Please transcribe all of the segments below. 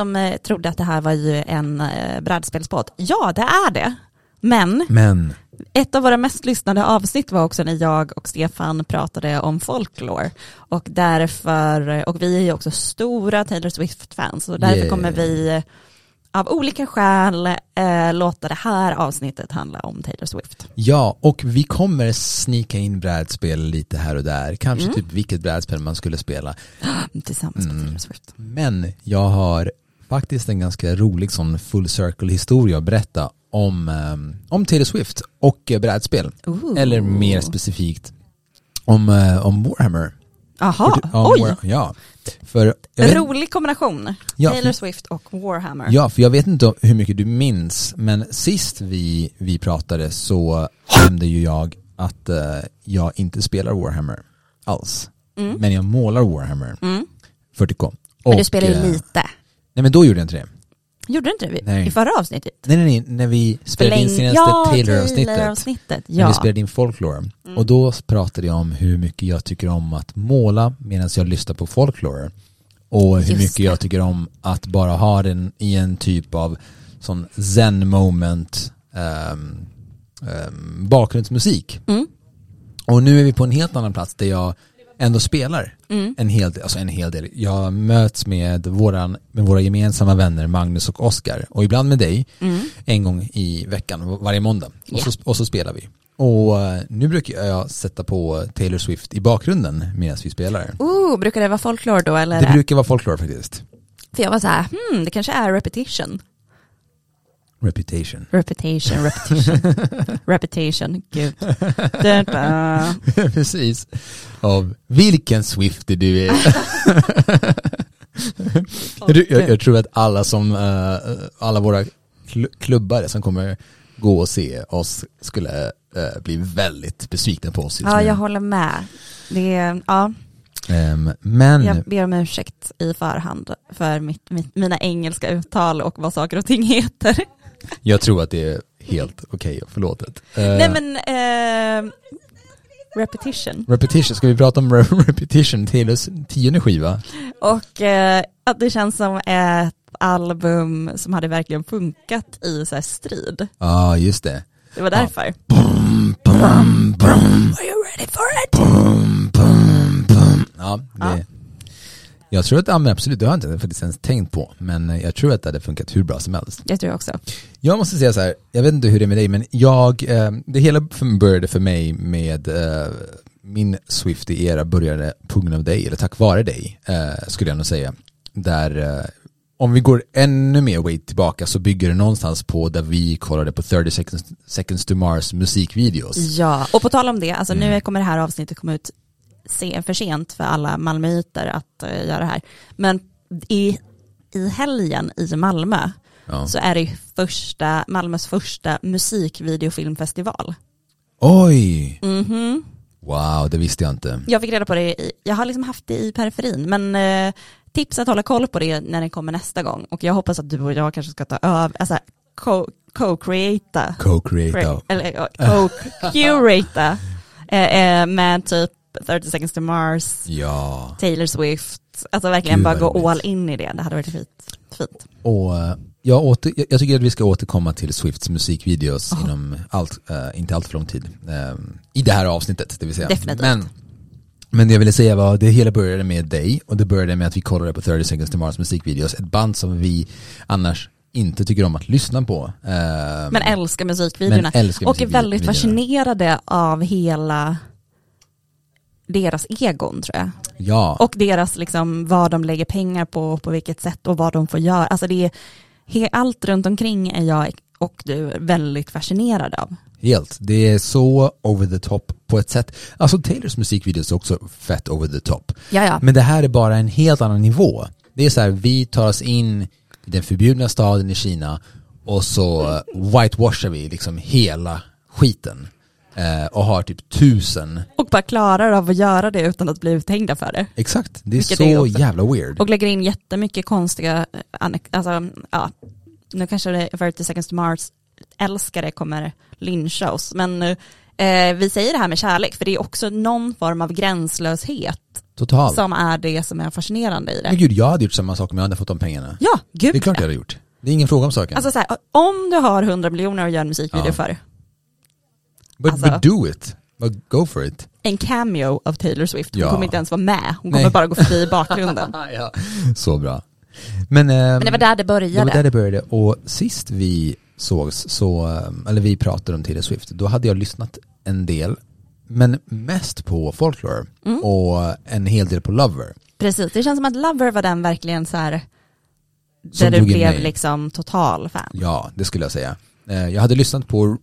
som eh, trodde att det här var ju en eh, brädspelspodd, ja det är det. Men Men, ett av våra mest lyssnade avsnitt var också när jag och Stefan pratade om folklore. Och därför, och vi är ju också stora Taylor Swift-fans, och därför Yeah. kommer vi eh, av olika skäl eh, låta det här avsnittet handla om Taylor Swift. ja, och vi kommer snika in brädspel lite här och där. Kanske Mm. typ vilket brädspel man skulle spela. Tillsammans Mm. med Taylor Swift. Men jag har faktiskt en ganska rolig sån full circle historia att berätta om, ehm, om Taylor Swift och eh, brädspel. Ooh. Eller mer specifikt om, eh, om Warhammer. Jaha, För- om oj! War- ja. För vet, Rolig kombination. Ja, Taylor Swift och Warhammer. ja, för jag vet inte hur mycket du minns, men sist vi, vi pratade så nämnde ju jag att eh, jag inte spelar Warhammer alls. Mm. Men jag målar Warhammer Mm. 40K. Men du Och, spelar ju eh, lite. Nej men då gjorde jag inte det. Gjorde du inte det Nej. i förra avsnittet? Nej nej nej, när vi spelade in Förläng- senaste ja, Taylor-avsnittet. Taylor-avsnittet. När vi Ja. spelade in folklore. Och då pratade jag om hur mycket jag tycker om att måla medan jag lyssnar på folklore. Och hur Just mycket det. jag tycker om att bara ha den i en typ av sån zen moment ehm, ehm, bakgrundsmusik. Mm. Och nu är vi på en helt annan plats där jag ändå spelar Mm. en hel del, alltså en hel del. Jag möts med, våran, med våra gemensamma vänner Magnus och Oskar och ibland med dig Mm. en gång i veckan, varje måndag. Och, Ja. så, och så spelar vi. Och eh, nu brukar jag sätta på Taylor Swift i bakgrunden medan vi spelar. Oh, brukar det vara folklore då eller? Det brukar vara folklore faktiskt. För jag var så här, hmm, det kanske är repetition. Reputation. Repetition, repetition, repetition, gud. Precis. Av vilken Swifty du är. jag, jag, tror att alla som, eh, alla våra kl- klubbare som kommer gå och se oss skulle eh, bli väldigt besvikna på oss Ja, jag håller med. Det är, ja, Ehm, men jag ber om ursäkt i förhand för mitt, mitt, mina engelska uttal och vad saker och ting heter. Jag tror att det är helt okej och förlåtet. Eh, Nej men, eh, repetition. Repetition, ska vi prata om Re- Repetition, Taylors tionde skiva? Och eh, att det känns som ett album som hade verkligen funkat i så strid. Ja, ah, just det. Det var därför. Bum, bum, bum, Are you ready for it? bum, bum, bum. Ja, det, Ja. Jag tror att, ja men absolut, det har jag inte faktiskt ens tänkt på, men eh, jag tror att det hade funkat hur bra som helst. Jag tror också. Jag måste säga så här, jag vet inte hur det är med dig, men jag, eh, det hela började för mig med eh, min Swifty-era började på grund av dig, eller tack vare dig, eh, skulle jag nog säga. Där, eh, om vi går ännu mer way tillbaka så bygger det någonstans på där vi kollade på 30 seconds, seconds to Mars musikvideos. Ja, och på tal om det, alltså Mm. nu kommer det här avsnittet komma ut se, för sent för alla malmöiter att eh, göra det här. Men i, i helgen i Malmö Ja. så är det första, Malmös första musikvideofilmfestival. Oj! Mhm. Wow, det visste jag inte. Jag fick reda på det, i, jag har liksom haft det i periferin, men eh, tips att hålla koll på det när det kommer nästa gång. Och jag hoppas att du och jag kanske ska ta över, alltså co- co-creata, eller co-curata eh, eh, med typ 30 seconds to Mars, Ja. Taylor Swift, alltså verkligen Gud, bara gå roligt. all in i det, det hade varit fint. fint. Och eh, jag, åter, jag- tycker att vi ska återkomma till Swifts musikvideos Ja. inom allt, eh, inte allt för lång tid. eh, I det här avsnittet, det vill säga. Definitivt. Men, men det jag ville säga var, det hela började med dig och det började med att vi kollade på 30 seconds to Mars musikvideos, ett band som vi annars inte tycker om att lyssna på. Men älskar musikvideorna. men älskar och är väldigt fascinerade av hela deras egon tror jag. Ja, Och deras liksom vad de lägger pengar på, på vilket sätt och vad de får göra. Alltså det är, he, allt runt omkring är jag och du väldigt fascinerad av. helt. Det är så over the top på ett sätt. Alltså Taylors musikvideos är också fett over the top. Ja, ja. Men det här är bara en helt annan nivå. Det är så här, vi tar oss in i den förbjudna staden i Kina och så whitewashar vi liksom hela skiten. Eh, och har typ tusen, Och bara klarar av att göra det utan att bli uthängda för det. exakt, det är Vilket så är jävla weird. Och lägger in jättemycket konstiga, eh, alltså ja, nu kanske det 30 seconds to Mars älskare kommer lyncha oss. Men eh, vi säger det här med kärlek, för det är också någon form av gränslöshet Totalt. som är det som är fascinerande i Men det. gud, jag hade gjort samma sak om jag hade fått de pengarna. Ja, gud Det är klart jag ja. hade gjort. Det är ingen fråga om saken. Alltså så här, om du har 100 miljoner att göra en musikvideo Ja. för, but, alltså- but do it. But go for it. en cameo av Taylor Swift, hon Ja. kommer inte ens vara med, hon Nej. kommer bara gå förbi i bakgrunden. ja. Så bra. Men, ehm, Men det var där det började. Det var där det började och sist vi sågs, så, ehm, eller vi pratade om Taylor Swift, då hade jag lyssnat en del, men mest på Folklore Mm. och en hel del på Lover. Precis, det känns som att Lover var den verkligen så här Som där du blev liksom total fan. Ja, det skulle jag säga. Eh, Jag hade lyssnat på,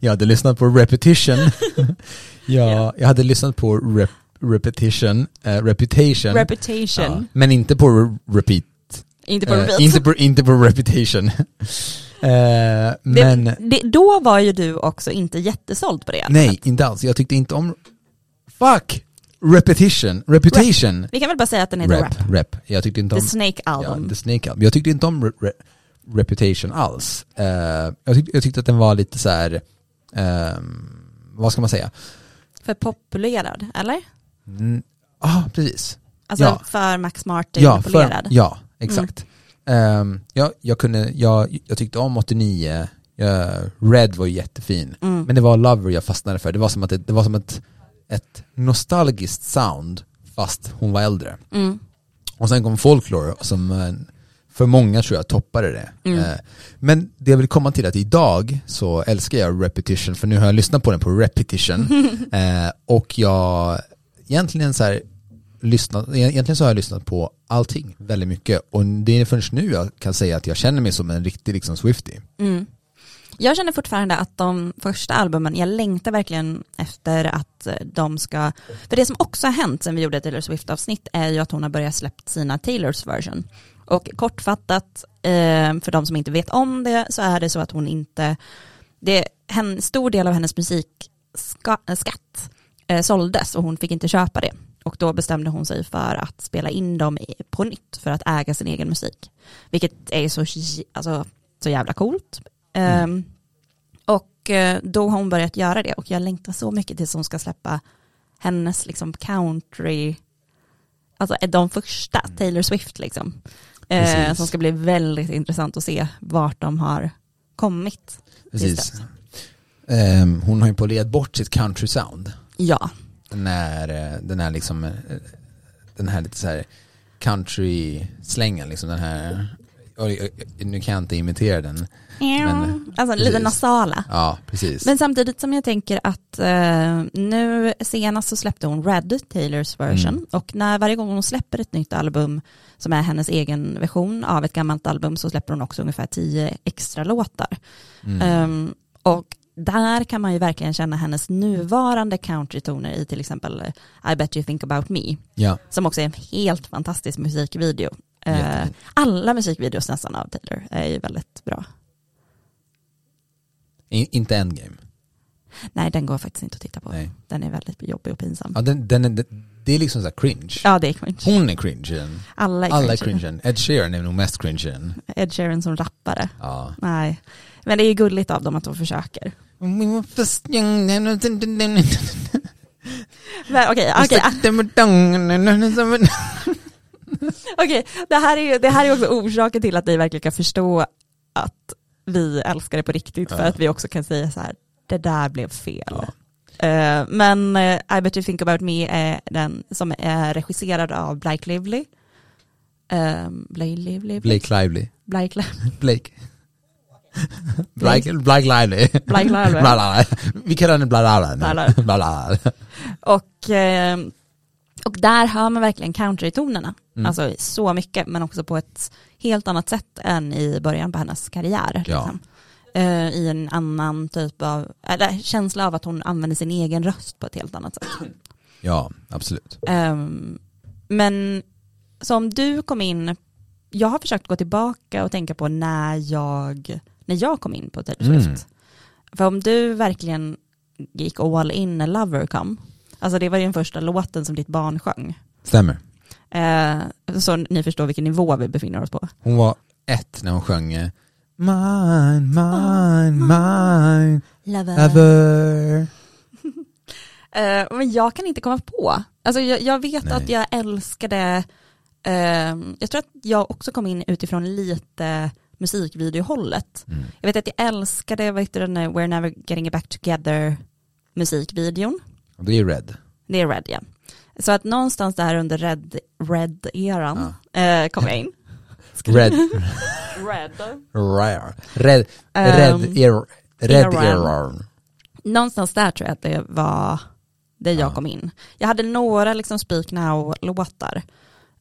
jag hade lyssnat på Repetition. ja, Ja. jag hade lyssnat på rep, Repetition, eh, Reputation. Reputation, ja, men inte på re- Repeat. inte på Eh, repeat. inte, på, inte på Reputation. Eh, men det, det, då var ju du också inte jättesåld på det. nej, inte alls. Jag tyckte inte om... Fuck! Repetition, Reputation. Vi kan väl bara säga att den heter Rep, Rap. Jag tyckte inte The om... Snake Ja, Album. The Snake Album. Jag tyckte inte om re re Reputation alls. Eh, jag, tyckte, jag tyckte att den var lite så här, ehm, vad ska man säga? För populerad, eller? Mm, ah, precis. Alltså Ja. för Max Martin Ja, för, populerad. ja, exakt. Ehm, ja, jag, kunde, jag, jag tyckte om 89, jag, Red var jättefin. Mm. Men det var Lover jag fastnade för. Det var som, att det, det var som ett, ett nostalgiskt sound fast hon var äldre. Mm. Och sen kom Folklore som eh, för många tror jag toppade det. Mm. Eh, Men det jag vill komma till är att idag så älskar jag Repetition för nu har jag lyssnat på den på Repetition Eh, och jag egentligen så här lyssnat, egentligen så har jag lyssnat på allting väldigt mycket och det är först nu jag kan säga att jag känner mig som en riktig liksom Swiftie. Mm. Jag känner fortfarande att de första albumen, jag längtar verkligen efter att eh, de ska, för det som också har hänt sen vi gjorde ett Taylor Swift-avsnitt är ju att hon har börjat släppt sina Taylors version. Och kortfattat, eh, för de som inte vet om det, så är det så att hon inte, det, en stor del av hennes musikskatt eh, såldes och hon fick inte köpa det. Och då bestämde hon sig för att spela in dem på nytt för att äga sin egen musik. Vilket är så, alltså, så jävla coolt. Ehm, och eh, då har hon börjat göra det och jag längtar så mycket tills hon ska släppa hennes liksom country, alltså de första, Taylor Swift liksom. Eh, som ska bli väldigt intressant att se vart de har kommit. Precis. Ehm, hon har ju polerat bort sitt country sound. Ja, Den är, eh, den är liksom, eh, den här lite så här country-slängen liksom den här, nu kan jag inte imitera den. Men, alltså lite precis. nasala. Ja, precis. Men samtidigt som jag tänker att eh, nu senast så släppte hon Red, Taylors version. Mm. Och när varje gång hon släpper ett nytt album som är hennes egen version av ett gammalt album så släpper hon också ungefär tio extra låtar. Mm. Ehm, och där kan man ju verkligen känna hennes nuvarande countrytoner i till exempel eh, I bet you think about me. ja, Som också är en helt fantastisk musikvideo. Eh, Jättefin. alla musikvideos nästan av Taylor är ju väldigt bra. Inte Endgame. Nej, den går faktiskt inte att titta på. Nej. Den är väldigt jobbig och pinsam. Ja, den, den är, det- är liksom så cringe. Ja, det är cringe. Hon är cringen. Alla är Alla är cringe. cringen. Ed Sheeran är nog mest cringen. Ed Sheeran som rappare. Ja. Nej. Men det är ju gulligt av dem att de försöker. Men Okej, okej, okej. Det här är ju det här är också orsaken till att ni verkligen kan förstå att vi älskar det på riktigt. För att vi också kan säga så här, det där blev fel. Eh, men eh, I bet you think about me är den som är regisserad av Blake Lively. Um, Blake Lively? Blake Lively. Blake Lively. Blake. Blake, Blake Lively. Blake Lively. Vi kallar henne bla bla Bla, bla. bla. bla, bla. Och, eh, och där hör man verkligen countrytonerna. Mm. Alltså så mycket, men också på ett helt annat sätt än i början på hennes karriär. Ja. Liksom. Eh, I en annan typ av, eller känsla av att hon använder sin egen röst på ett helt annat sätt. Ja, absolut. Ehm, men som du kom in, jag har försökt gå tillbaka och tänka på när jag, när jag kom in på Taylor Swift. Mm. För om du verkligen gick all in när Lover kom, alltså det var ju den första låten som ditt barn sjöng. Stämmer. Eh, så ni förstår vilken nivå vi befinner oss på. Hon var ett när hon sjöng eh, Mine, mine, mine, Lover. lover. Eh, men jag kan inte komma på. Alltså jag, jag vet Nej. att jag älskade, ehm, jag tror att jag också kom in utifrån lite musikvideohållet. Mm. Jag vet att jag älskade, vad heter den, We're Never Getting It Back Together musikvideon. Det är Red. Det är Red ja. Så att någonstans där under Red, Red-eran eh, kom jag in. Red, Red. rare. Red, red, er, red eran. Någonstans där tror jag att det var där jag Ja. kom in. Jag hade några liksom Speak Now-låtar.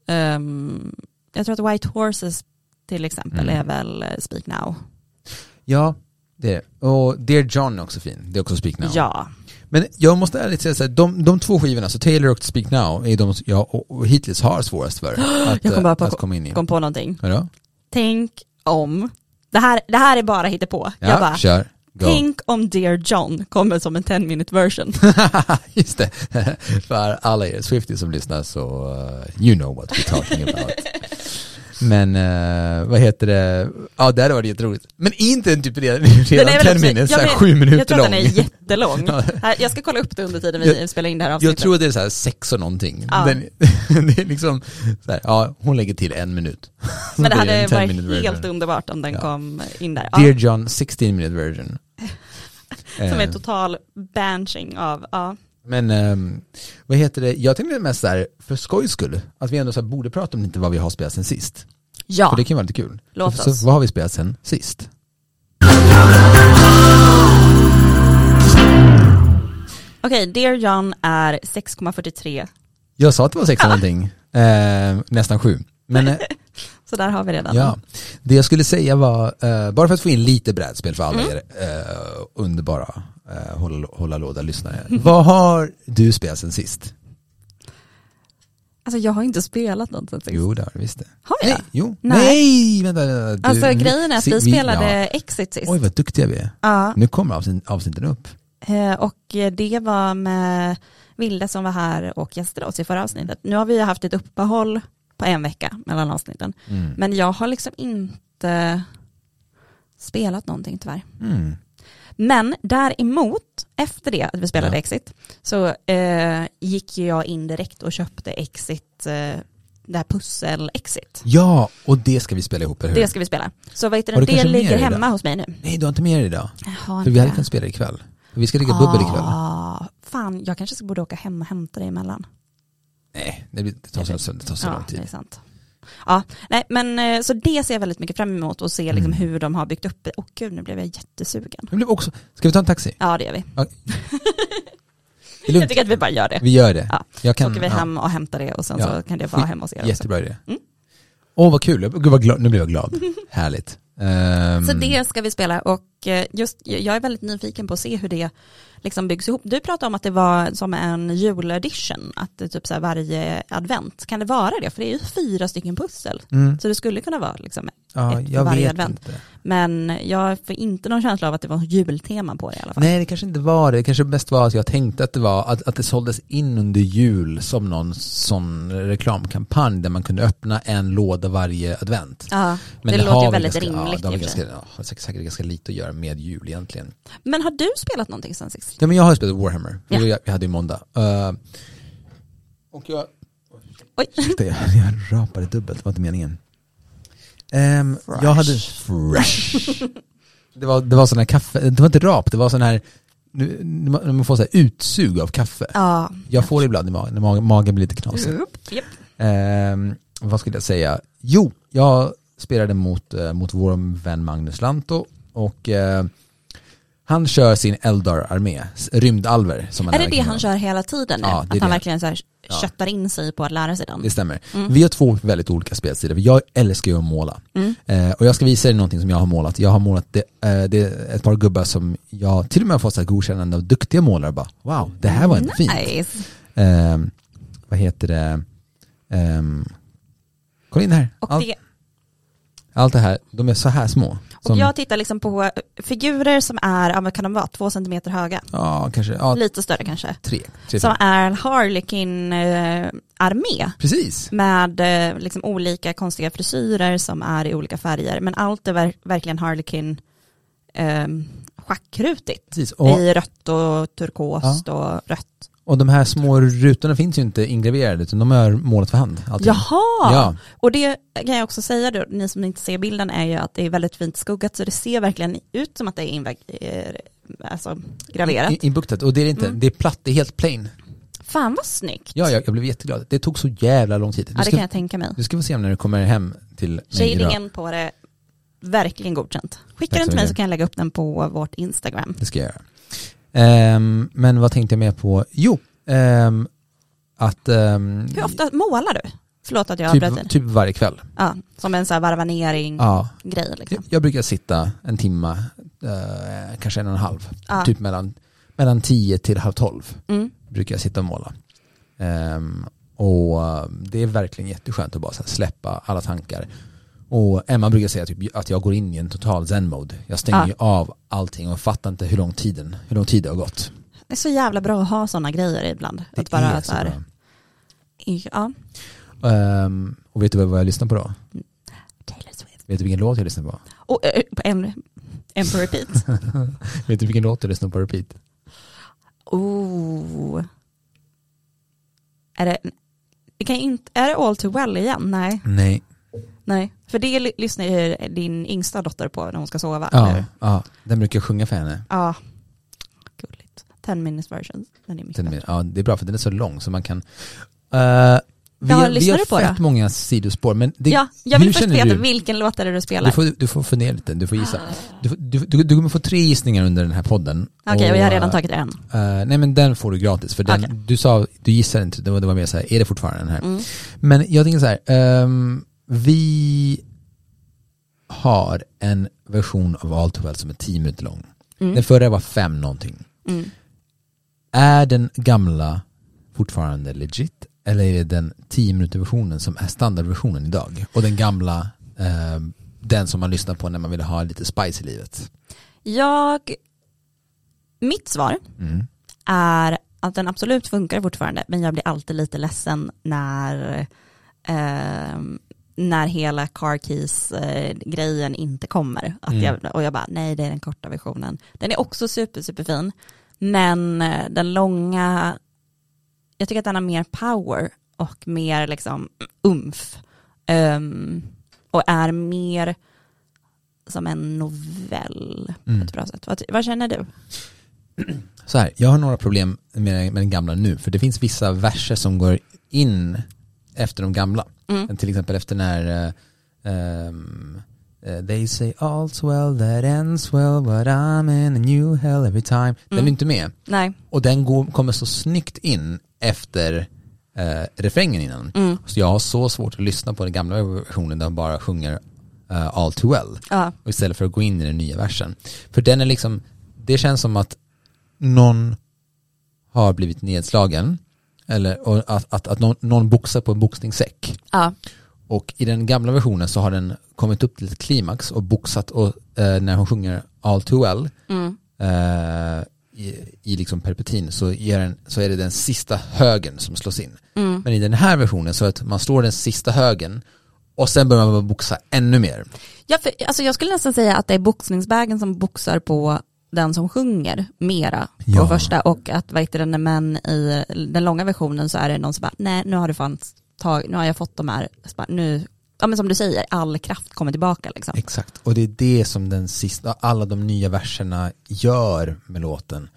Ehm, jag tror att White Horses till exempel Mm. är väl eh, Speak Now. Ja, det är det. Och Dear John är också fin. Det är också Speak Now. Ja. Men jag måste ärligt säga så här, de, de två skivorna, så Taylor och Speak Now, är de jag hittills har svårast för att, Jag kom bara eh, på- att komma in i. Kom på någonting. Vadå? Tänk om, det här, det här är bara hittepå. Ja, jag bara, kör. Go. tänk om Dear John kommer som en 10 minute version. Just det. För alla er Swifties som lyssnar så, uh, you know what we're talking about. Men uh, vad heter det, ja det hade varit jätteroligt. Men inte en typ redan, redan väl 10 också- minutes, jag såhär men- sju minuter Jag tror lång. att den är jättelång. Ja. Här, Jag ska kolla upp det under tiden vi Jag- spelar in det här avsnittet. Jag tror det är såhär sex och någonting. Ja. Den, det är liksom, så här, ja hon lägger till en minut. Så Men det hade en 10 varit helt version. underbart om den Ja. kom in där. Dear John 16 minute version. som är Eh, total banching av, ja. Men ehm, vad heter det, jag tänkte mest såhär, för skojs skull, att vi ändå så här, borde prata om lite vad vi har spelat sen sist. Ja, För det kan vara lite kul. Låt oss. Så vad har vi spelat sen sist? okej, Dear John är 6,43. Jag sa att det var sex eller någonting, eh, nästan sju. Men eh, Så där har vi redan. ja, det jag skulle säga var, eh, bara för att få in lite brädspel för alla Mm. er eh, underbara eh, hålla, hålla låda lyssnare. vad har du spelat sen sist? Alltså jag har inte spelat något sen sist. Jo, det har du visst det. Har jag? Nej, jo. Nej. Nej, vänta. vänta du, Alltså grejen är att se- vi spelade ja. Exit sist. Oj, vad duktiga vi är. Ja, Nu kommer avsnitt, avsnitten upp. eh, och det var med Vilde som var här och gästade oss i förra avsnittet. Nu har vi haft ett uppehåll på en vecka mellan avsnitten. Mm. Men jag har liksom inte spelat någonting tyvärr. Mm. Men däremot, efter det att vi spelade Ja. Exit, så eh, gick jag in direkt och köpte Exit, eh, det här pussel-Exit. Ja, och det ska vi spela ihop, eller hur? Det ska vi spela. Så vad heter Har det, du det med ligger dig hemma idag? hos mig nu. Nej, du har inte med dig idag. För vi hade det. kunnat spela ikväll. Vi ska dricka bubbel ikväll. Ah, fan, jag kanske borde åka hem och hämta det emellan. Nej, det, blir- det tar så, det tar så ja, lång det är tid. sant. Ja, nej, men eh, så det ser jag väldigt mycket fram emot och se liksom Mm. hur de har byggt upp det. Åh gud, nu blev jag jättesugen. Det blev också, ska vi ta en taxi? Ja, det gör vi. Ja. Det Jag tycker att vi bara gör det. Vi gör det. Ja, Jag Så kan, åker vi ja. hem och hämtar det och sen Ja. så kan det vara hemma hos er också. Jättebra idé. Mm. Åh vad kul, Gud, vad glad, nu blev jag glad. Härligt. Ehm, Så det ska vi spela och eh, just, jag är väldigt nyfiken på att se hur det liksom byggs ihop. Du pratade om att det var som en juledition, att det typ så varje advent, kan det vara det? För det är ju fyra stycken pussel, mm. så det skulle kunna vara liksom ja, ett jag varje advent. Inte. Men jag får inte någon känsla av att det var jultema på det i alla fall. Nej, det kanske inte var det. Det kanske bäst var att jag tänkte att det var att, att det såldes in under jul som någon sån reklamkampanj där man kunde öppna en låda varje advent. Ja, Men det, det låter ju väldigt ganska, rimligt. Ja, det har ganska, ja, säkert ganska lite att göra med jul egentligen. Men har du spelat någonting sen 60 Nej men jag har spelat Warhammer, ja. jag, jag hade ju måndag. Uh, och jag... Oj. Ursäkta, jag, jag rapade dubbelt, det var inte meningen. Um, fresh. Jag hade... Fresh. det, var, det var sån här kaffe, det var inte rap, det var sån här nu, när man får så utsug av kaffe. Ja. Jag får det ibland i magen, när magen blir lite knasig. Yep, yep. Ehm, vad skulle jag säga? Jo, jag spelade mot, eh, mot vår vän Magnus Lanto och uh, han kör sin Eldar-armé, rymdalver. Som Är det det han kör hela tiden nu? Ja, det att han det. verkligen så här köttar in sig på att lära sig den? Det stämmer. Mm. Vi har två väldigt olika spelstilar. Jag älskar ju att måla. Mm. Eh, och jag ska visa dig någonting som jag har målat. Jag har målat det, eh, det ett par gubbar som jag till och med har fått så här godkännande av duktiga målare. Bara, wow, det här var inte fint. Nice. Ehm, vad heter det? Um, kolla in här. Och Allt, det, allt det här, de är så här små. Och Som- jag tittar liksom på figurer som är, ja, kan de vara, två centimeter höga. Ja, kanske, ja, Lite större kanske. tre. tre Som är Harlequin-armé. Precis. med eh, liksom olika konstiga frisyrer som är i olika färger. Men allt är ver- verkligen Harlequin eh, schackrutigt. Precis. Och, I rött och turkost och rött. Och de här små rutorna finns ju inte ingraverade utan de är målat för hand. allting. Jaha! Ja, Och det kan jag också säga då, ni som inte ser bilden är ju att det är väldigt fint skuggat så det ser verkligen ut som att det är inväg, eh, alltså, graverat. in- inbuktat. Och det är det inte, Mm. det är platt, det är helt plain. Fan vad snyggt. Ja, jag, jag blev jätteglad. Det tog så jävla lång tid. Ja, det ska, kan jag tänka mig. du ska få se när du kommer hem till mig. Shadingen på det, verkligen godkänt. Skicka den till mig så kan jag lägga upp den på vårt Instagram. Det ska jag göra. Ehm, men vad tänkte jag med på? Jo, ehm, att ehm, Hur ofta målar du? Förlåt att jag avbröt typ, dig. typ varje kväll. Ja, som en så här varvanering Ja, grej jag, liksom. jag brukar sitta en timma, eh, kanske en och en halv, Ja. typ mellan, mellan tio till halv tolv Mm. brukar jag sitta och måla. Och eh, det är verkligen jätteskönt att bara släppa alla tankar. Och Emma brukar säga typ att jag går in i en total zen-mode. Jag stänger Ja. av allting och fattar inte hur lång, tiden, hur lång tid det har gått. Det är så jävla bra att ha sådana grejer ibland. Det att bara är så här, bra. ja. Ehm, och vet du vad jag lyssnar på då? Taylor Swift. Vet du vilken låt jag lyssnar på? Och eh, en, en på repeat. Vet du vilken låt jag lyssnar på repeat? oh. Är det, det kan inte, är det All Too Well igen? Nej. Nej. Nej. För det ly- lyssnar ju din yngsta dotter på när hon ska sova. Ja, eller? ja, den brukar jag sjunga för henne. Ja. Gulligt. 10 minutes version. Den är mycket bättre. ja, det är bra för den är så lång så man kan... Uh, vi, Ja, har, vi har på fett det? många sidospår men det, ja, jag vill först veta du? vilken låt är det du spelar. Du får, du får fundera lite, du får gissa. Du, du, du, du kommer få tre gissningar under den här podden. Okej, och jag har redan eh, tagit en. eh, nej men den får du gratis för den, Okej. du sa, du gissade inte, det var, det var mer så här, är det fortfarande den här? Mm. Men jag tänker så här, ehm, vi har en version av All Too Well som är 10 minuter lång. Mm. Den förra var fem någonting. Mm. Är den gamla fortfarande legit? Eller är det den 10 minuter versionen som är standardversionen idag? Och den gamla, eh, den som man lyssnar på när man vill ha lite spice i livet? Jag, mitt svar Mm. är att den absolut funkar fortfarande, men jag blir alltid lite ledsen när, eh, när hela car keys eh, grejen inte kommer. Att Mm. jag, och jag bara, nej det är den korta versionen. Den är också super, superfin, men eh, den långa, jag tycker att den har mer power och mer liksom umf. Ehm, och är mer som en novell på Mm. ett bra sätt. Vad, vad känner du? Så här, jag har några problem med, med den gamla nu, för det finns vissa verser som går in efter de gamla. Mm. Till exempel efter när eh, They say all's well that ends well but I'm in a new hell every time. Den Mm. är inte med. Nej. Och den går, kommer så snyggt in efter eh, refrängen innan. Mm. Så jag har så svårt att lyssna på den gamla versionen där de bara sjunger eh, All too well. Ja. Och istället för att gå in i den nya versen. För den är liksom, det känns som att någon har blivit nedslagen. Eller att, att, att någon, någon boxar på en boxningssäck. Ja. Och i den gamla versionen så har den kommit upp till ett klimax och boxat och eh, när hon sjunger All too well Mm. eh, i, i liksom perpetin så, den, så är det den sista högen som slås in. Mm. Men i den här versionen så att man slår den sista högen och sen börjar man boxa ännu mer. Ja, för, alltså jag skulle nästan säga att det är boxningsbägen som boxar på den som sjunger mera på Ja. första och att vad heter det, men i den långa versionen så är det någon som bara, nej nu har du fan tag, nu har jag fått de här, nu, ja men som du säger, all kraft kommer tillbaka liksom. Exakt, och det är det som den sista, alla de nya verserna gör med låten.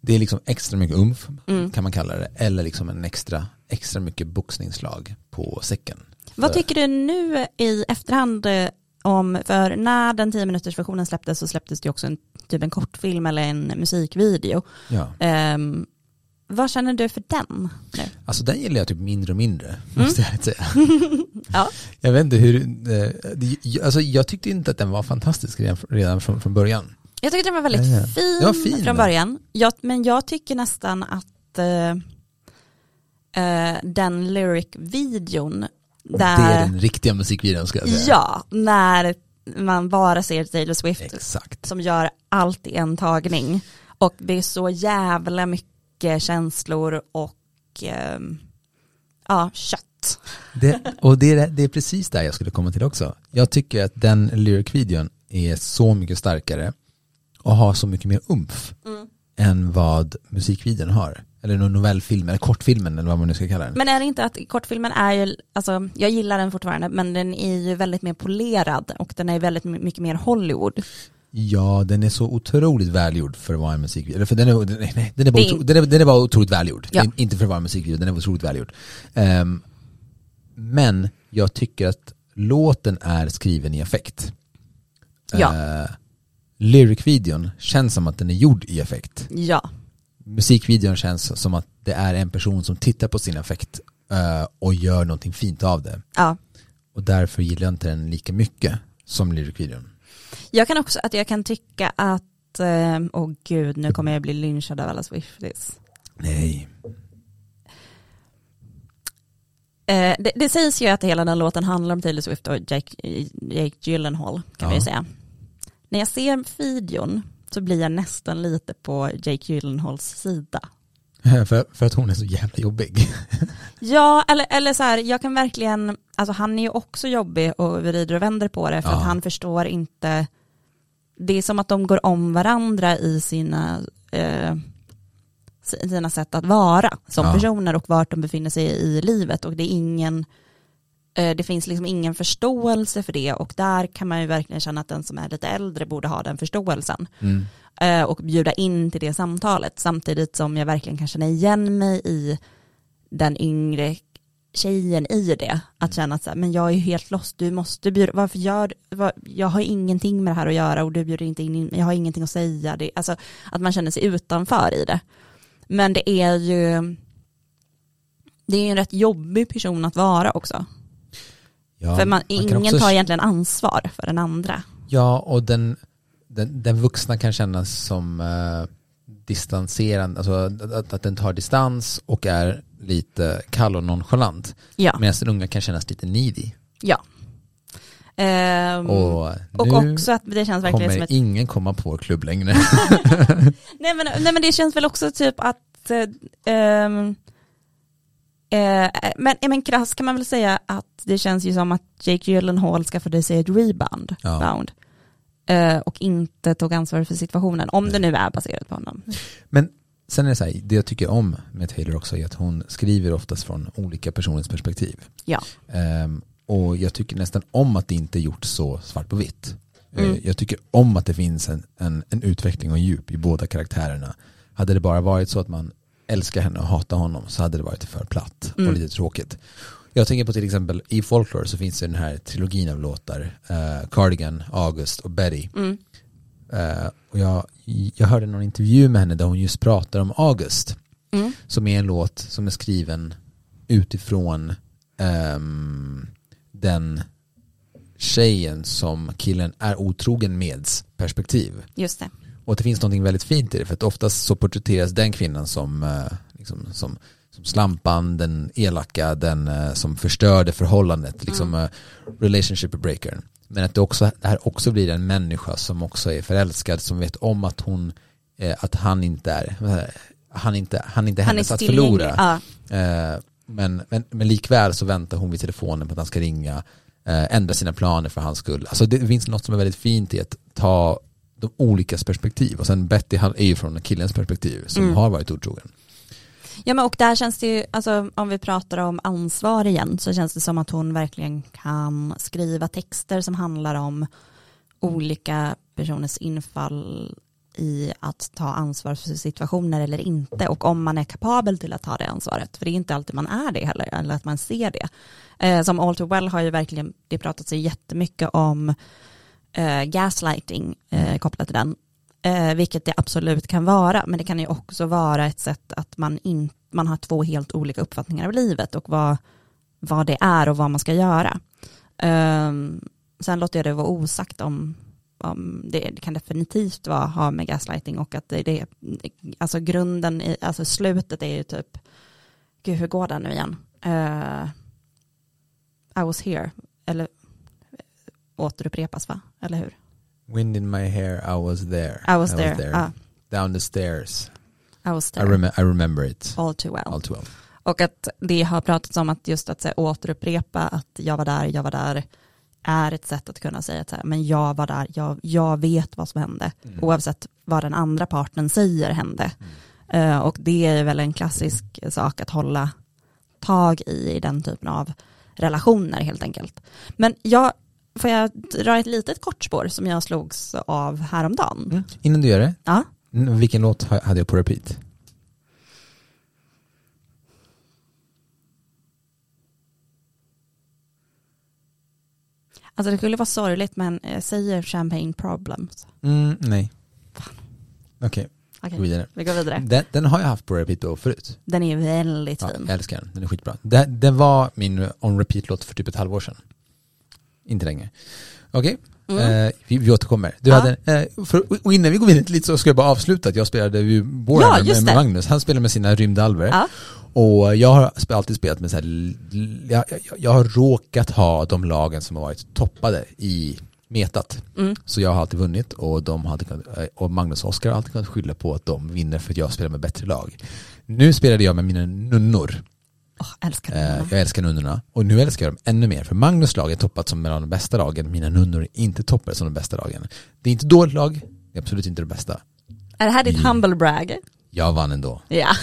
Det är liksom extra mycket umf, Mm. kan man kalla det, eller liksom en extra, extra mycket boxningslag på säcken. Vad tycker du nu i efterhand eh, om, för när den 10 minuters versionen släpptes så släpptes det också en, typ en kortfilm eller en musikvideo. Ja. Ehm, vad känner du för den nu? Alltså den gillar jag typ mindre och mindre, Mm. måste jag säga. Ja. Jag vet inte hur, eh, alltså jag tyckte inte att den var fantastisk redan, redan från, från början. Jag tycker den var väldigt Ja, ja. fin, var fin, från början. Jag, men jag tycker nästan att eh, eh, den lyric-videon där, Det är den riktiga musikvideon ska jag säga. ja, när man bara ser Taylor Swift Exakt. som gör allt i en tagning. Och det är så jävla mycket känslor och ehm, ja, kött. Det, och det är, det är precis där jag skulle komma till också. Jag tycker att den lyric-videon är så mycket starkare och har så mycket mer umf än vad musikvideon har. Eller någon novellfilm, eller kortfilmen eller vad man nu ska kalla den. Men är det inte att kortfilmen är ju, alltså jag gillar den fortfarande, men den är ju väldigt mer polerad och den är väldigt mycket mer Hollywood. Ja, den är så otroligt välgjord för att vara en musikvideo. Eller för den, är, nej, nej, den, är bara otro, den, är, den är bara otroligt välgjord. Ja. In- Inte för att vara en musikvideo, den är otroligt välgjord. Ehm, men jag tycker att låten är skriven i effekt. Ja. Uh, Lyric-videon känns som att den är gjord i effekt. Ja, Musikvideon känns som att det är en person som tittar på sin effekt eh, och gör någonting fint av det. ja. Och därför gillar jag inte den lika mycket som Lyric-videon. Jag kan också, att jag kan tycka att, eh, åh gud, nu kommer jag bli lynchad av alla Swifties. Nej. Eh, det, det sägs ju att hela den låten handlar om Taylor Swift och Jake, Jake Gyllenhaal kan Ja. vi säga. När jag ser videon så blir jag nästan lite på Jake Gyllenhaals sida. för, för att hon är så jävla jobbig. Ja, eller, eller så här, jag kan verkligen, alltså han är ju också jobbig och vrider och vänder på det för Ja. att han förstår inte, det är som att de går om varandra i sina, eh, sina sätt att vara som Ja. personer och vart de befinner sig i livet och det är ingen, det finns liksom ingen förståelse för det och där kan man ju verkligen känna att den som är lite äldre borde ha den förståelsen Mm. eh, och bjuda in till det samtalet samtidigt som jag verkligen kan känna igen mig i den yngre tjejen i det. Att känna att så här, men jag är ju helt lost, du måste bjuda, varför gör var, jag har ingenting med det här att göra och du bjuder inte in, jag har ingenting att säga. Det, alltså att man känner sig utanför i det. Men det är ju, det är ju en rätt jobbig person att vara också. Ja, för man, ingen också- tar egentligen ansvar för den andra. Ja, och den, den, den vuxna kan kännas som eh, distanserande, alltså att, att, den tar distans och är lite kall och nonchalant. Ja, Medan den unga kan kännas lite needy. ja. Ehm, Och, och också att det känns verkligen som ett ingen komma på klubb längre. Nej men, nej men det känns väl också typ att, eh, ehm, eh, men, eh, men krasst kan man väl säga att det känns ju som att Jake Gyllenhaal skaffade sig ett rebound Ja. bound, eh, och inte tog ansvar för situationen, om det nu är baserat på honom. Men sen är det så här, det jag tycker om med Taylor också är att hon skriver oftast från olika personers perspektiv. Ja. Ehm, och jag tycker nästan om att det inte är gjort så svart på vitt. Eh, Mm. Jag tycker om att det finns en, en, en utveckling och djup i båda karaktärerna. Hade det bara varit så att man älskar henne och hatar honom så hade det varit för platt Mm. och lite tråkigt. Jag tänker på till exempel i Folklore så finns det den här trilogin av låtar. eh, Cardigan, August och Betty. Mm. Eh, och jag, jag hörde någon intervju med henne där hon just pratar om August. Mm. Som är en låt som är skriven utifrån ehm, den tjejen som killen är otrogen meds perspektiv. Just det. Och det finns något väldigt fint i det för att oftast så porträtteras den kvinnan som, eh, liksom, som, som slampan, den elaka, den eh, som förstörde förhållandet, liksom eh, relationship breakern. Men att det, också, det här också blir en människa som också är förälskad, som vet om att hon, att han inte är, han inte, han inte är Han är hennes att förlora. Ja. Men, men, men likväl så väntar hon vid telefonen på att han ska ringa, ändra sina planer för hans skull. Alltså det finns något som är väldigt fint i att ta de olikas perspektiv. Och sen Betty är ju från killens perspektiv som Mm. har varit otrogen. Ja men och där känns det ju, alltså om vi pratar om ansvar igen så känns det som att hon verkligen kan skriva texter som handlar om olika personers infall i att ta ansvar för situationer eller inte och om man är kapabel till att ta det ansvaret. För det är inte alltid man är det heller, eller att man ser det. Eh, som All Too Well har ju verkligen, det pratat sig jättemycket om eh, gaslighting eh, kopplat till den. Eh, vilket det absolut kan vara, men det kan ju också vara ett sätt att man, in, man har två helt olika uppfattningar av livet och vad, vad det är och vad man ska göra. Eh, sen låter jag det vara osagt om, om det, det kan definitivt vara, ha med gaslighting och att det, det alltså grunden, i, alltså slutet är ju typ, gud hur går den nu igen? Eh, I was here, eller återupprepas va? Eller hur? Wind in my hair, I was there. I was there. Ah, Down the stairs. I was I, there. rem- I remember it. All too well. All too well. Och att det har pratats om att just att så här, återupprepa att jag var där, jag var där är ett sätt att kunna säga att så här, men jag var där, jag, jag vet vad som hände, Mm. oavsett vad den andra parten säger hände. Eh, och det är väl en klassisk sak att hålla tag i, i den typen av relationer helt enkelt. Men jag, får jag dra ett litet kortspår som jag slogs av häromdagen? Mm. Innan du gör det, Ja. vilken låt ha- hade jag på repeat? Alltså det skulle vara sorgligt men jag säger champagne problems. Mm, nej. Okej, gå vidare. vi går vidare. Den, den har jag haft på repeat då förut. Den är väldigt Ja, fin. jag älskar den, den är skitbra. Den, den var min on repeat-låt för typ ett halvår sedan. Inte länge. Okej, Mm. eh, vi, vi återkommer. Du Ja. hade, eh, för, och innan vi går vidare lite så ska jag bara avsluta att jag spelade ju Warhammer Ja, med, med. Magnus. Han spelar med sina rymdalver. Ja. Och jag har alltid spelat med så här, jag, jag, jag har råkat ha de lagen som har varit toppade i metat. Mm. Så jag har alltid vunnit och, de hade eh, och Magnus och Oskar har alltid kunnat skylla på att de vinner för att jag spelar med bättre lag. Nu spelade jag med mina nunnor. Åh, älskar Eh, jag älskar nunnorna och nu älskar jag dem ännu mer för Magnus lag är toppat som mellan de bästa lagen, mina nunnor är inte toppade som de bästa lagen. Det är inte dåligt lag, det är absolut inte det bästa. Är det här ditt humble brag? Jag vann ändå. Ja.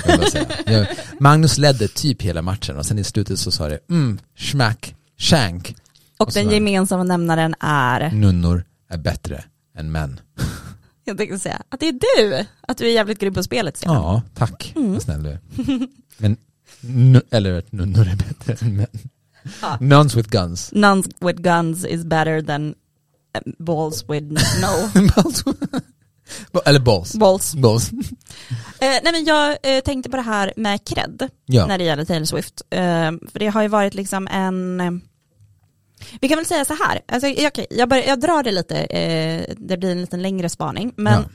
jag Magnus ledde typ hela matchen och sen i slutet så sa det mm, smack, shank. Och Och den gemensamma nämnaren är, Nunnor är bättre än män. jag tänkte säga, att det är du. Att du är jävligt grym på spelet. Ja, tack. Mm. Vad snäll du. Men, nu, eller nunnor är bättre än män. Ja. Nuns with guns. Nuns with guns is better than eh, balls with no eller balls. balls. Balls. Eh, nej men jag eh, tänkte på det här med cred Ja. när det gäller Taylor Swift. Eh, för det har ju varit liksom en, eh, vi kan väl säga så här, alltså, okej, jag, bör, jag drar det lite, eh, det blir en liten längre spaning, men Ja.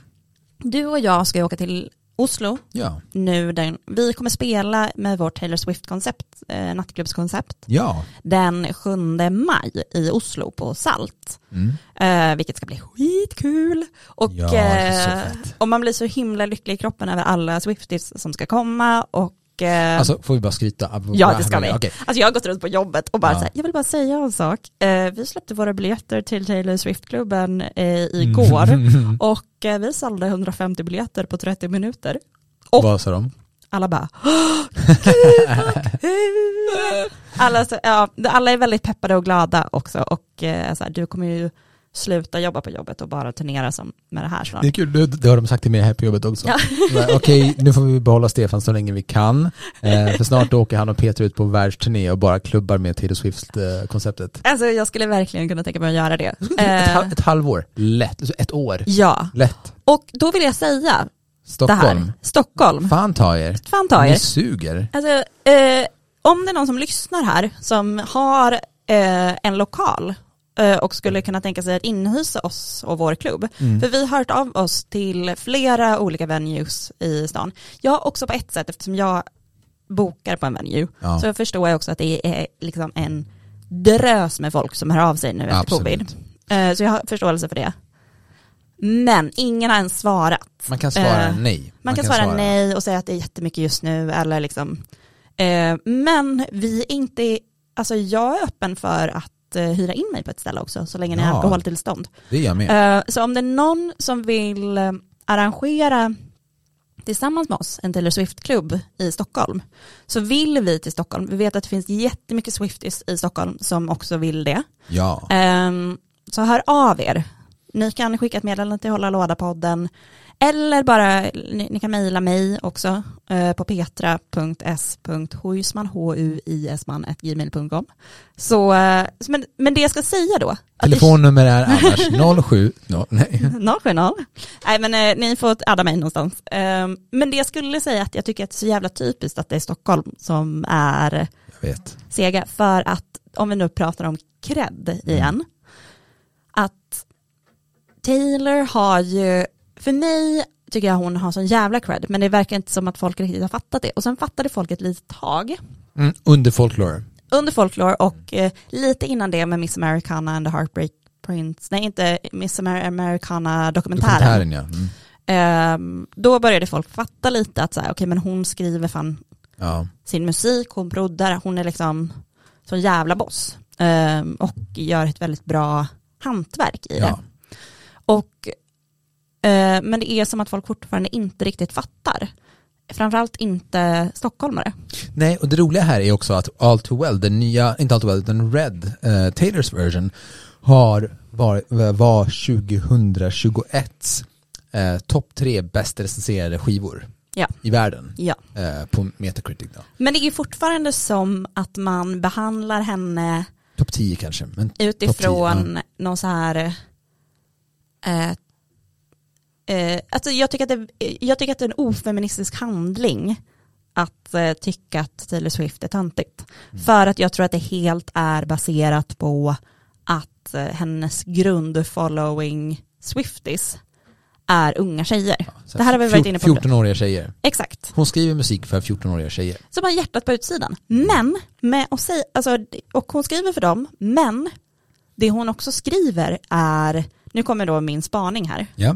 du och jag ska ju åka till Oslo Ja. nu, den, vi kommer spela med vårt Taylor Swift-koncept, eh, nattklubbskoncept, Ja. den 7 maj i Oslo på Salt. Mm. Eh, vilket ska bli skitkul. Och Ja, eh, och man blir så himla lycklig i kroppen över alla Swifties som ska komma och Alltså får vi bara skryta? Ja, det ska vi. Alltså jag har gått runt på jobbet och bara Ja. så här, jag vill bara säga en sak. Eh, vi släppte våra biljetter till Taylor Swift-klubben eh, igår Mm. och eh, vi sålde 150 biljetter på 30 minuter. Och- Vad sa de? Alla bara, alla, så, ja, alla är väldigt peppade och glada också och så här, du kommer ju sluta jobba på jobbet och bara turnera som med det här snart. Det är kul, det, har de sagt till mig här på jobbet också. Ja. Men, Okej, nu får vi behålla Stefan så länge vi kan. Eh, för snart åker han och Peter ut på världsturné och bara klubbar med Taylor Swift-konceptet. Alltså jag skulle verkligen kunna tänka mig att göra det. ett, Eh, ett halvår, lätt. Alltså ett år, ja, lätt. och då vill jag säga Stockholm. Stockholm. fan ta er. Fan ta Ni er. suger. Alltså, eh, om det är någon som lyssnar här som har eh, en lokal eh, och skulle kunna tänka sig att inhysa oss och vår klubb. Mm. För vi har hört av oss till flera olika venues i stan. Jag också på ett sätt eftersom jag bokar på en venue. Ja. Så förstår jag också att det är liksom en drös med folk som hör av sig nu efter Absolut. covid. Eh, så jag har förståelse för det. Men ingen har ens svarat. Man kan svara Eh, nej. Man, kan, svara, nej och säga att det är jättemycket just nu eller liksom. Eh, men vi är inte, alltså jag är öppen för att eh, hyra in mig på ett ställe också så länge ni har Ja. alkoholtillstånd. Det är jag med. Eh, så om det är någon som vill eh, arrangera tillsammans med oss en Taylor Swift-klubb i Stockholm så vill vi till Stockholm. Vi vet att det finns jättemycket Swifties i Stockholm som också vill det. Ja. Ehm, så hör av er. Ni kan skicka ett meddelande till Hålla Låda-podden eller bara, ni, ni kan mejla mig också eh, på petra.s.huisman.gmail.com Så, eh, men, men det jag ska säga då, Telefonnummer är annars 07, no, nej. 070. Nej men eh, ni får adda mig någonstans. Eh, men det jag skulle säga att jag tycker att det är så jävla typiskt att det är Stockholm som är sega. För att om vi nu pratar om cred igen. Att Taylor har ju, för mig tycker jag hon har sån jävla cred. Men det verkar inte som att folk riktigt har fattat det. Och sen fattade folk ett litet tag. Mm, under folklore. Under folklore och eh, lite innan det med Miss Americana and the Heartbreak Prince, nej inte Miss Amer- Americana dokumentären. Dokumentären ja. Mm. Ehm, då började folk fatta lite att så här, okej men hon skriver fan ja. sin musik, hon proddar, hon är liksom så jävla boss. Ehm, och gör ett väldigt bra hantverk i det. ja. Och, eh, men det är som att folk fortfarande inte riktigt fattar. Framförallt inte stockholmare. Nej, och det roliga här är också att All Too Well, den nya, inte All Too Well, utan Red, eh, Taylors version, har varit, var 2021 eh, topp tre bäst recenserade skivor Ja. i världen Ja. eh, på Metacritic. Då. Men det är fortfarande som att man behandlar henne Topp 10 kanske. Men topp 10, utifrån ja. någon så här eh, eh, alltså jag, tycker att det, jag tycker att det är en ofeministisk handling att eh, tycka att Taylor Swift är töntigt. Mm. För att jag tror att det helt är baserat på att eh, hennes grundfollowing Swifties är unga tjejer. Så det här har vi varit inne på. 14-åriga tjejer. Exakt. Hon skriver musik för 14-åriga tjejer. Som har hjärtat på utsidan. Men, med att säga, alltså, och hon skriver för dem, men det hon också skriver är, nu kommer då min spaning här, Ja.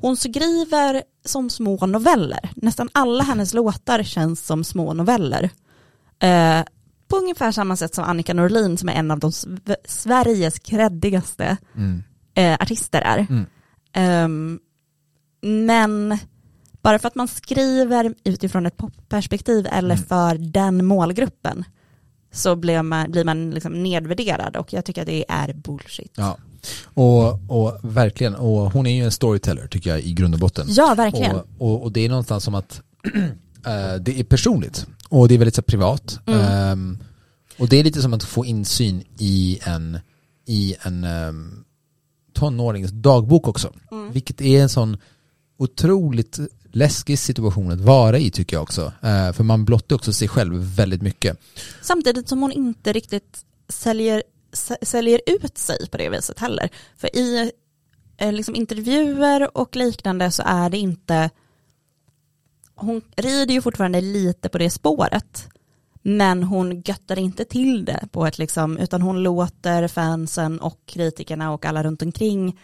Hon skriver som små noveller. Nästan alla hennes låtar känns som små noveller. Eh, på ungefär samma sätt som Annika Norlin som är en av de sv- Sveriges kreddigaste Mm. eh, artister är. Mm. Ehm, men bara för att man skriver utifrån ett popperspektiv eller Mm. för den målgruppen så blir man, blir man liksom nedvärderad och jag tycker att det är bullshit. Ja. Och, och verkligen, och hon är ju en storyteller tycker jag i grund och botten. Ja, verkligen. Och, och, och det är någonstans som att eh, det är personligt och det är väldigt så, privat. Mm. Ehm, och det är lite som att få insyn i en, i en um, tonårings dagbok också. Mm. Vilket är en sån otroligt läskig situation att vara i tycker jag också. Eh, för man blottar också sig själv väldigt mycket. Samtidigt som hon inte riktigt säljer, säljer ut sig på det viset heller. För i eh, liksom intervjuer och liknande så är det inte, hon rider ju fortfarande lite på det spåret. Men hon göttar inte till det på ett liksom, utan hon låter fansen och kritikerna och alla runt omkring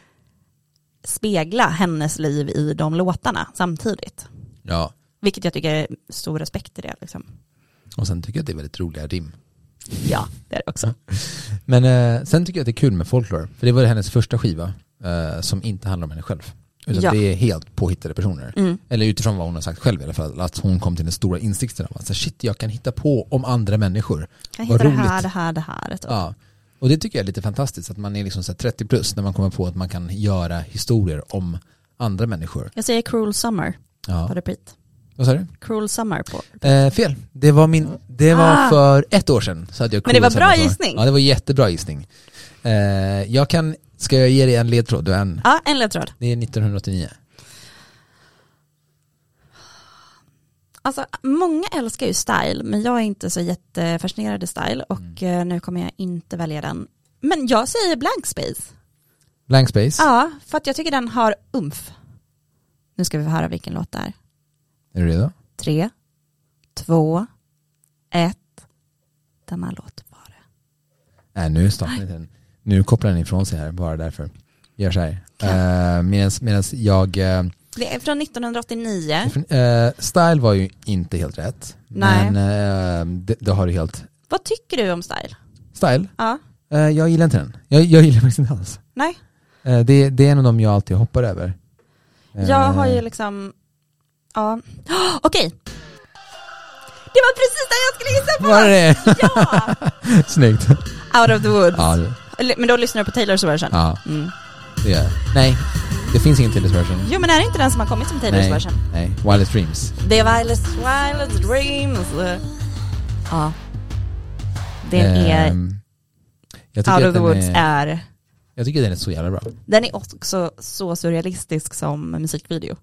spegla hennes liv i de låtarna samtidigt. Ja. Vilket jag tycker är stor respekt i det. Liksom. Och sen tycker jag att det är väldigt roliga rim. Ja, det är det också. Men eh, sen tycker jag att det är kul med folklore. För det var hennes första skiva eh, som inte handlar om henne själv. Utan Ja. det är helt påhittade personer. Mm. Eller utifrån vad hon har sagt själv i alla fall. Att hon kom till den stora insikten av att så shit, jag kan hitta på om andra människor. Jag Vad hittar det här, roligt. det här, det här. Typ. Ja. Och det tycker jag är lite fantastiskt. Att man är liksom så här 30 plus när man kommer på att man kan göra historier om andra människor. Jag säger Cruel Summer på Ja. repeat. Vad sa du? Cruel Summer på. Eh, fel. Det var, min, det var Ah. för ett år sedan. Så hade jag Men det var bra gissning. Ja, det var jättebra gissning. Eh, jag kan, ska jag ge dig en ledtråd? Du en, Ja, en ledtråd. det är 1989. Alltså, många älskar ju style, men jag är inte så jättefascinerad i style och Mm. eh, nu kommer jag inte välja den. Men jag säger Blank Space. Blank Space. Ja, för att jag tycker den har umf. Nu ska vi få höra vilken låt det är. Är du redo? Tre, två, ett. Denna låt var det. Nej, nu inte den. Nu kopplar den ifrån sig här, bara därför. Gör så här. Uh, Medan jag... eh, Det är från 1989. eh, style var ju inte helt rätt. Nej. Men uh, det, det har du helt... Vad tycker du om style? Style? Ja, Eh, jag gillar inte den. Jag, jag gillar faktiskt inte alls. nej. Eh, det, det är en av dem jag alltid hoppar över. Eh, Jag har ju liksom, ja, okej. Det var precis det jag skulle gissa på! Var det Ja! Snyggt. Out of the woods. Ja, Men då lyssnar du på Taylors version? ja, Mm. är Nej, det finns ingen Taylors version. Jo men är det inte den som har kommit som Taylors Nej, version? nej. Wildest Dreams. Det är Violet, Violet Dreams. Ja. Den är, tycker Out of the woods är, är, Jag tycker den är så jävla bra. den är också så surrealistisk som musikvideo.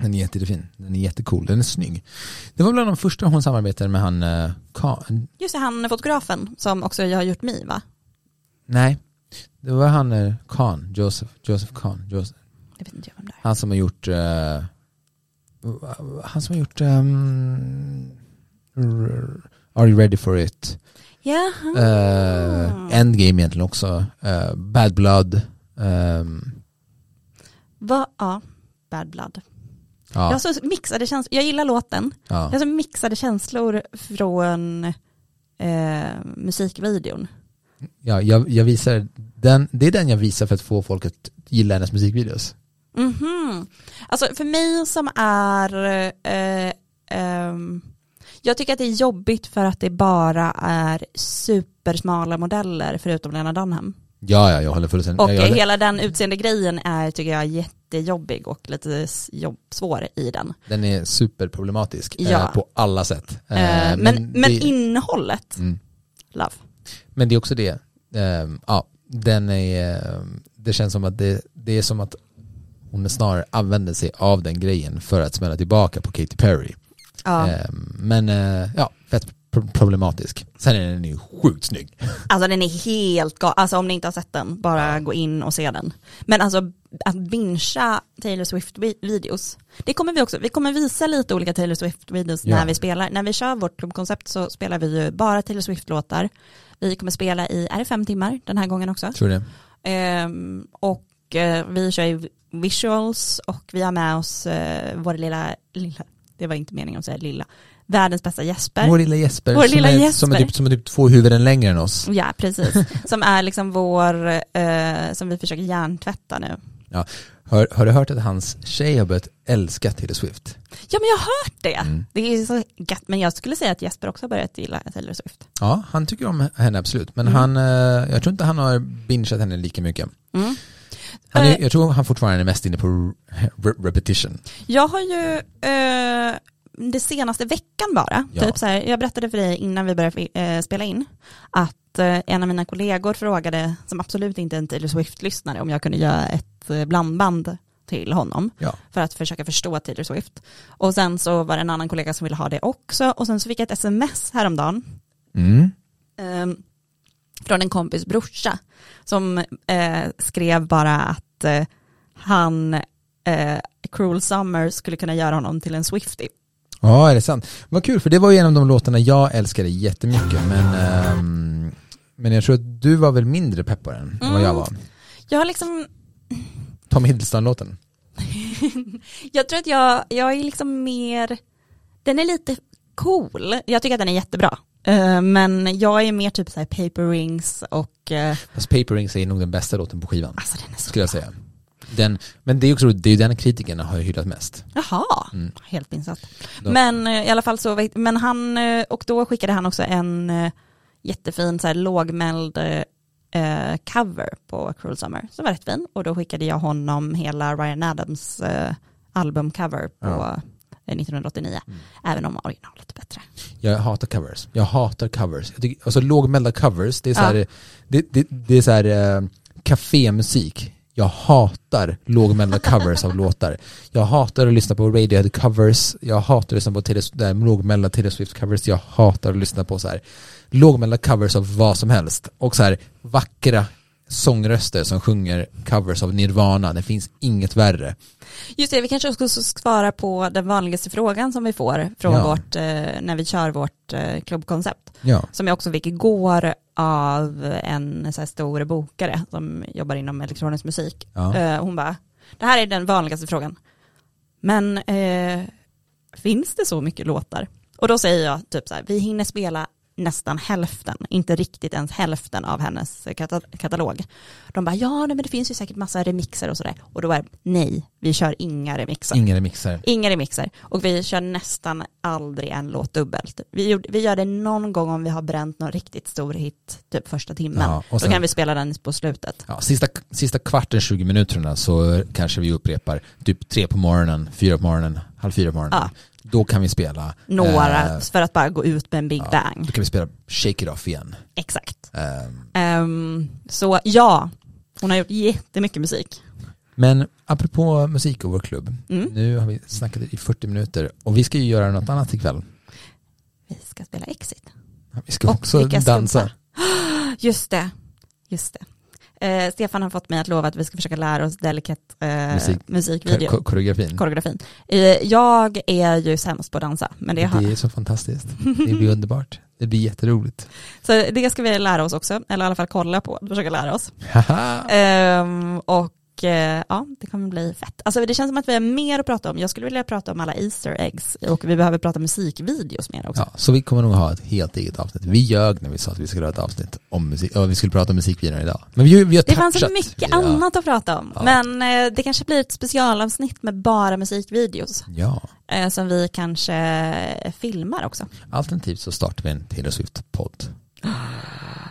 Den är jätte- jättefin. Den är jättecool. Den är snygg. Det var bland de första hon samarbetade med han Ka- Just det, han fotografen som också jag har gjort mig va? Nej, det var han uh, Khan, Joseph, Joseph Khan. Joseph, Jag vet inte vem det är. han som har gjort eh, han som har gjort ehm, r- Are you ready for it? Jaha. Eh, Endgame egentligen också. Eh, Bad Blood. ehm, Va? Ja, Bad Blood. Jag har ja, så mixade känslor, jag gillar låten. Jag ja. har så mixade känslor från eh, musikvideon. ja jag, jag visar den, det är den jag visar för att få folk att gilla hennes musikvideos. Mhm. Alltså för mig som är, eh, ehm, jag tycker att det är jobbigt för att det bara är supersmala modeller förutom Lena Dunham. Ja, ja, jag håller fullständigt Och jag, jag, hela den utseende grejen är, tycker jag, jättejobbig och lite jobb, svår i den. Den är superproblematisk eh, Ja. på alla sätt. Eh, Eh, men, men, det, innehållet, mm. love. men det är också det. Ehm, ja, den är, ehm, det känns som att det, det är som att hon snarare använder sig av den grejen för att smälla tillbaka på Katy Perry. Ja. Men eh, ja, fett problematisk. Sen är den ju sjukt snygg. Alltså den är helt galen, alltså om ni inte har sett den, bara gå in och se den. Men alltså att bingea Taylor Swift-videos, det kommer vi också, vi kommer visa lite olika Taylor Swift-videos Ja. när vi spelar. När vi kör vårt klubbkoncept så spelar vi ju bara Taylor Swift-låtar. Vi kommer spela i, är det fem timmar den här gången också? Tror det? Ehm, och eh, vi kör ju visuals och vi har med oss eh, vår lilla, lilla, det var inte meningen att säga lilla, världens bästa Jesper. Vår lilla Jesper, Vår som, lilla är, Jesper. Som, är typ, som är typ två huvuden längre än oss. Ja, precis. Som är liksom vår, eh, som vi försöker hjärntvätta nu. Har, har du hört att hans tjej har börjat älska Taylor Swift? Ja, men jag har hört det. Mm. Det är så gött, men jag skulle säga att Jesper också har börjat gilla Taylor Swift. Ja, han tycker om henne absolut. Men Mm. han, eh, jag tror inte han har bingeat henne lika mycket. Mm. Han är, Eh. jag tror han fortfarande är mest inne på re- repetition. Jag har ju eh, det senaste veckan bara, Ja. typ så här, jag berättade för dig innan vi började eh, spela in, att eh, en av mina kollegor frågade, som absolut inte är en Taylor Swift-lyssnare, om jag kunde göra ett eh, blandband till honom Ja. för att försöka förstå Taylor Swift. Och sen så var det en annan kollega som ville ha det också och sen så fick jag ett sms häromdagen Mm. eh, från en kompis brorsa som eh, skrev bara att eh, han, eh, Cruel Summer skulle kunna göra honom till en Swiftie. Ja, är det sant? Vad kul, för det var ju en av de låtarna jag älskade jättemycket. Men, ehm, men jag tror att du var väl mindre pepp på den än vad jag Mm. var. Jag har liksom, Tom Hiddleston-låten. jag tror att jag, jag är liksom mer, den är lite cool, jag tycker att den är jättebra. Eh, men jag är mer typ så här paper rings och, eh, Fast Paper Rings är nog den bästa låten på skivan, alltså den är så skulle jag säga. Den, men det är också det är ju den kritikerna har hyllat mest. Jaha, Mm. helt insatt. Men eh, i alla fall så, men han, eh, och då skickade han också en eh, jättefin så här lågmäld eh, cover på Cruel Summer, som var rätt fin. Och då skickade jag honom hela Ryan Adams eh, albumcover på Ja. eh, 1989, Mm. även om originalet är bättre. Jag hatar covers. Jag hatar covers. Jag tycker, alltså lågmälda covers, det är så här, Ja. det, det, det är så här eh, kafémusik. Jag hatar lågmälda covers av låtar. Jag hatar att lyssna på Radiohead covers. Jag hatar att lyssna på lågmälda Taylor Swift covers. Jag hatar att lyssna på så här lågmälda covers av vad som helst. Och så här vackra sångröster som sjunger covers av Nirvana. Det finns inget värre. Just det, vi kanske också ska svara på den vanligaste frågan som vi får från Ja. vårt, eh, när vi kör vårt eh, klubbkoncept. Ja. Som jag också fick igår av en så här stor bokare som jobbar inom elektronisk musik. Ja. Eh, hon bara, det här är den vanligaste frågan. Men eh, finns det så mycket låtar? Och då säger jag typ så här, vi hinner spela nästan hälften, inte riktigt ens hälften av hennes kata- katalog. De bara, ja nej, men det finns ju säkert massa remixer och sådär. Och då är det, nej, vi kör inga remixer. Inga remixer. Inga remixer. Och vi kör nästan aldrig en låt dubbelt. Vi, vi gör det någon gång om vi har bränt någon riktigt stor hit, typ första timmen. Ja, och sen- Då kan vi spela den på slutet. Ja, sista, sista kvarten, 20 minuterna så kanske vi upprepar typ tre på morgonen, fyra på morgonen, halv fyra på morgonen. Ja. Då kan vi spela Några, eh, för att bara gå ut med en big ja, bang. Då kan vi spela Shake It Off igen. Exakt. Ehm, Ehm, så ja, hon har gjort jättemycket musik. men apropå musik och vår klubb. Mm. Nu har vi snackat i 40 minuter och vi ska ju göra något annat ikväll. Vi ska spela Exit. Vi ska Och också dansa. skumpa. Just det, just det. Eh, Stefan har fått mig att lova att vi ska försöka lära oss Delicate eh, Musik. musikvideo. Ko- koreografin. koreografin. Eh, Jag är ju sämst på att dansa, men det Det har... är så fantastiskt. Det blir underbart. Det blir jätteroligt. Så det ska vi lära oss också, eller i alla fall kolla på, försöka lära oss. Ehm, och eh, ja, det kommer bli fett. Alltså det känns som att vi har mer att prata om. Jag skulle vilja prata om alla Easter eggs och vi behöver prata musikvideos mer också. ja, så vi kommer nog ha ett helt eget avsnitt. Vi ljög när vi sa att vi skulle ha ett avsnitt om musik, och vi skulle prata om musikvideon idag. Men vi, vi har Det fanns så mycket ja. annat att prata om. Ja. Men eh, det kanske blir ett specialavsnitt med bara musikvideos. Ja, Eh, som vi kanske filmar också. alternativt så startar vi en Taylor Swift-podd.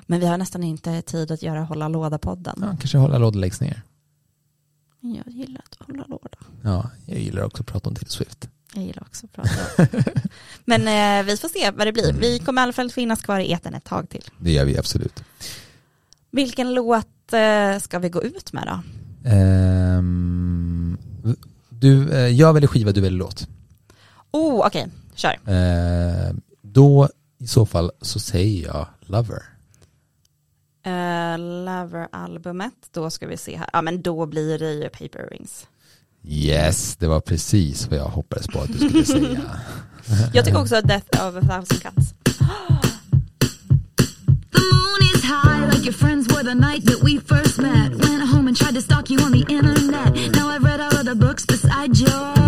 Men vi har nästan inte tid att göra Hålla Låda-podden. Ja, kanske hålla låda läggs ner. Men Jag gillar att hålla låda. Ja, jag gillar också att prata om Taylor Swift. Jag gillar också att prata. Men eh, vi får se vad det blir. Vi kommer i alla fall finnas kvar i eten ett tag till. Det gör vi absolut. Vilken låt eh, ska vi gå ut med då? Ehm, du, eh, jag väljer skiva, du väljer låt. Oh, okej, kör. Eh, då i så fall så säger jag Lover. Uh, Lover-albumet, då ska vi se här. Ja men då blir det ju Paper Rings. Yes, det var precis vad jag hoppades på att du skulle säga. Jag tycker också Death of a thousand cuts. The moon is high, like your friends were the night that we first met. Went home and tried to stalk you on the internet. Now I've read all of the books beside yours.